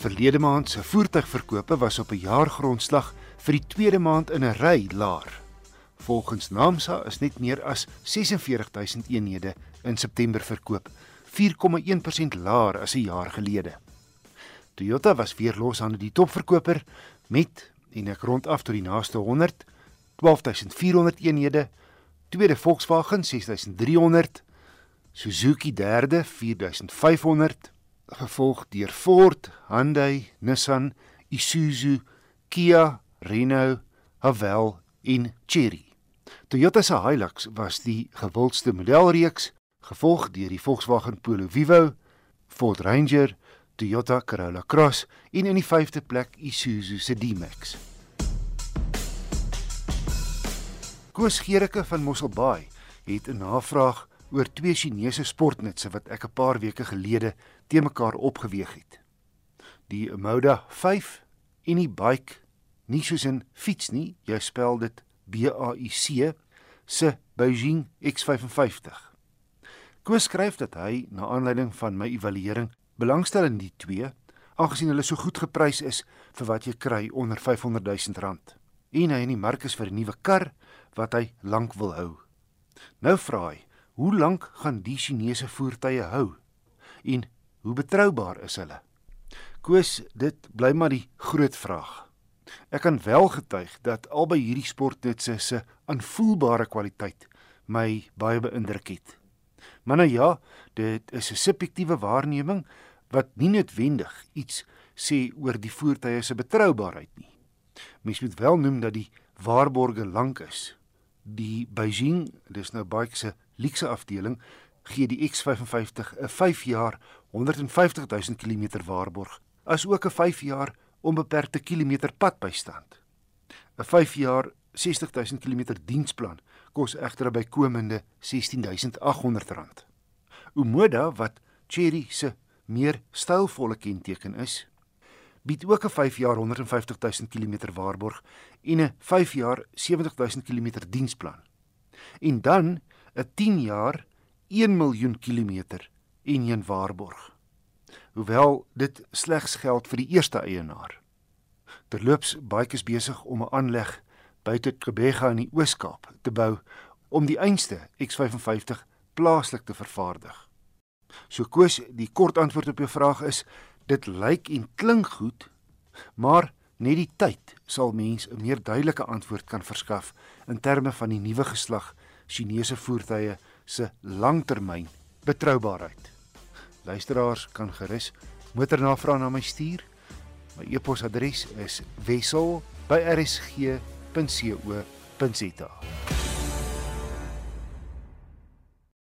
Verlede maand se voertuigverkope was op 'n jaargrondslag vir die tweede maand in 'n ry laer. Volgens Naamsa is net meer as 46000 eenhede in September verkoop, 4,1% laer as 'n jaar gelede. Toyota was weer los aan die topverkoper met en ek rond af tot die naaste 100 12400 eenhede, tweede Volkswagen 6300, Suzuki derde 4500 gevolg deur Ford, Hyundai, Nissan, Isuzu, Kia, Renault, Haval en Chery. Toyota se Hilux was die gewildste modelreeks, gevolg deur die Volkswagen Polo Vivo, Ford Ranger, Toyota Corolla Cross en in die 5de plek Isuzu se D-Max. Koos Gericke van Mosselbaai het 'n navraag oor twee Chinese sportnutse wat ek 'n paar weke gelede te mekaar opgeweeg het. Die Moda 5 en die bike nie soos 'n fiets nie, jy spel dit B A I C se Beijing X55. Koos skryf dat hy na aanleiding van my evaluering belangstel in die twee, aangesien hulle so goed geprys is vir wat jy kry onder 500 000 rand. En hy in die mark is vir 'n nuwe kar wat hy lank wil hou. Nou vra hy, Hoe lank gaan die Chinese voertuie hou? En hoe betroubaar is hulle? Koos, dit bly maar die groot vraag. Ek kan wel getuig dat albei hierdie sportnutse se aanvoelbare kwaliteit my baie beïndruk het. Maar nou ja, dit is 'n subjektiewe waarneming wat nie noodwendig iets sê oor die voertuie se betroubaarheid nie. Mens moet wel noem dat die waarborge lank is. Die Beijing, dis nou baie se luxe afdeling gee die X55 'n 5 jaar 150 000 km waarborg, asook 'n 5 jaar onbeperkte kilometer padbystand. 'n 5 jaar 60 000 km diensplan kos egter bykomende 16800 rand. Umoda wat Cherry se meer stylvolle kenteken is, bied ook 'n 5 jaar 150 000 km waarborg en 'n 5 jaar 70 000 km diensplan. En dan 'n 10 jaar 1 miljoen kilometer en een waarborg. Hoewel dit slegs geld vir die eerste eienaar. Terloops, baie is besig om 'n aanleg buite Kebega in die Oos-Kaap te bou om die einste X55 plaaslik te vervaardig. So koes die kort antwoord op jou vraag is dit lyk en klink goed, maar net die tyd sal mens 'n meer duidelike antwoord kan verskaf in terme van die nuwe geslag Chinese voertuie se langtermyn betroubaarheid. Luisteraars kan gerus motornavrae na my stuur. My e-posadres is wissel@rsg.co.za.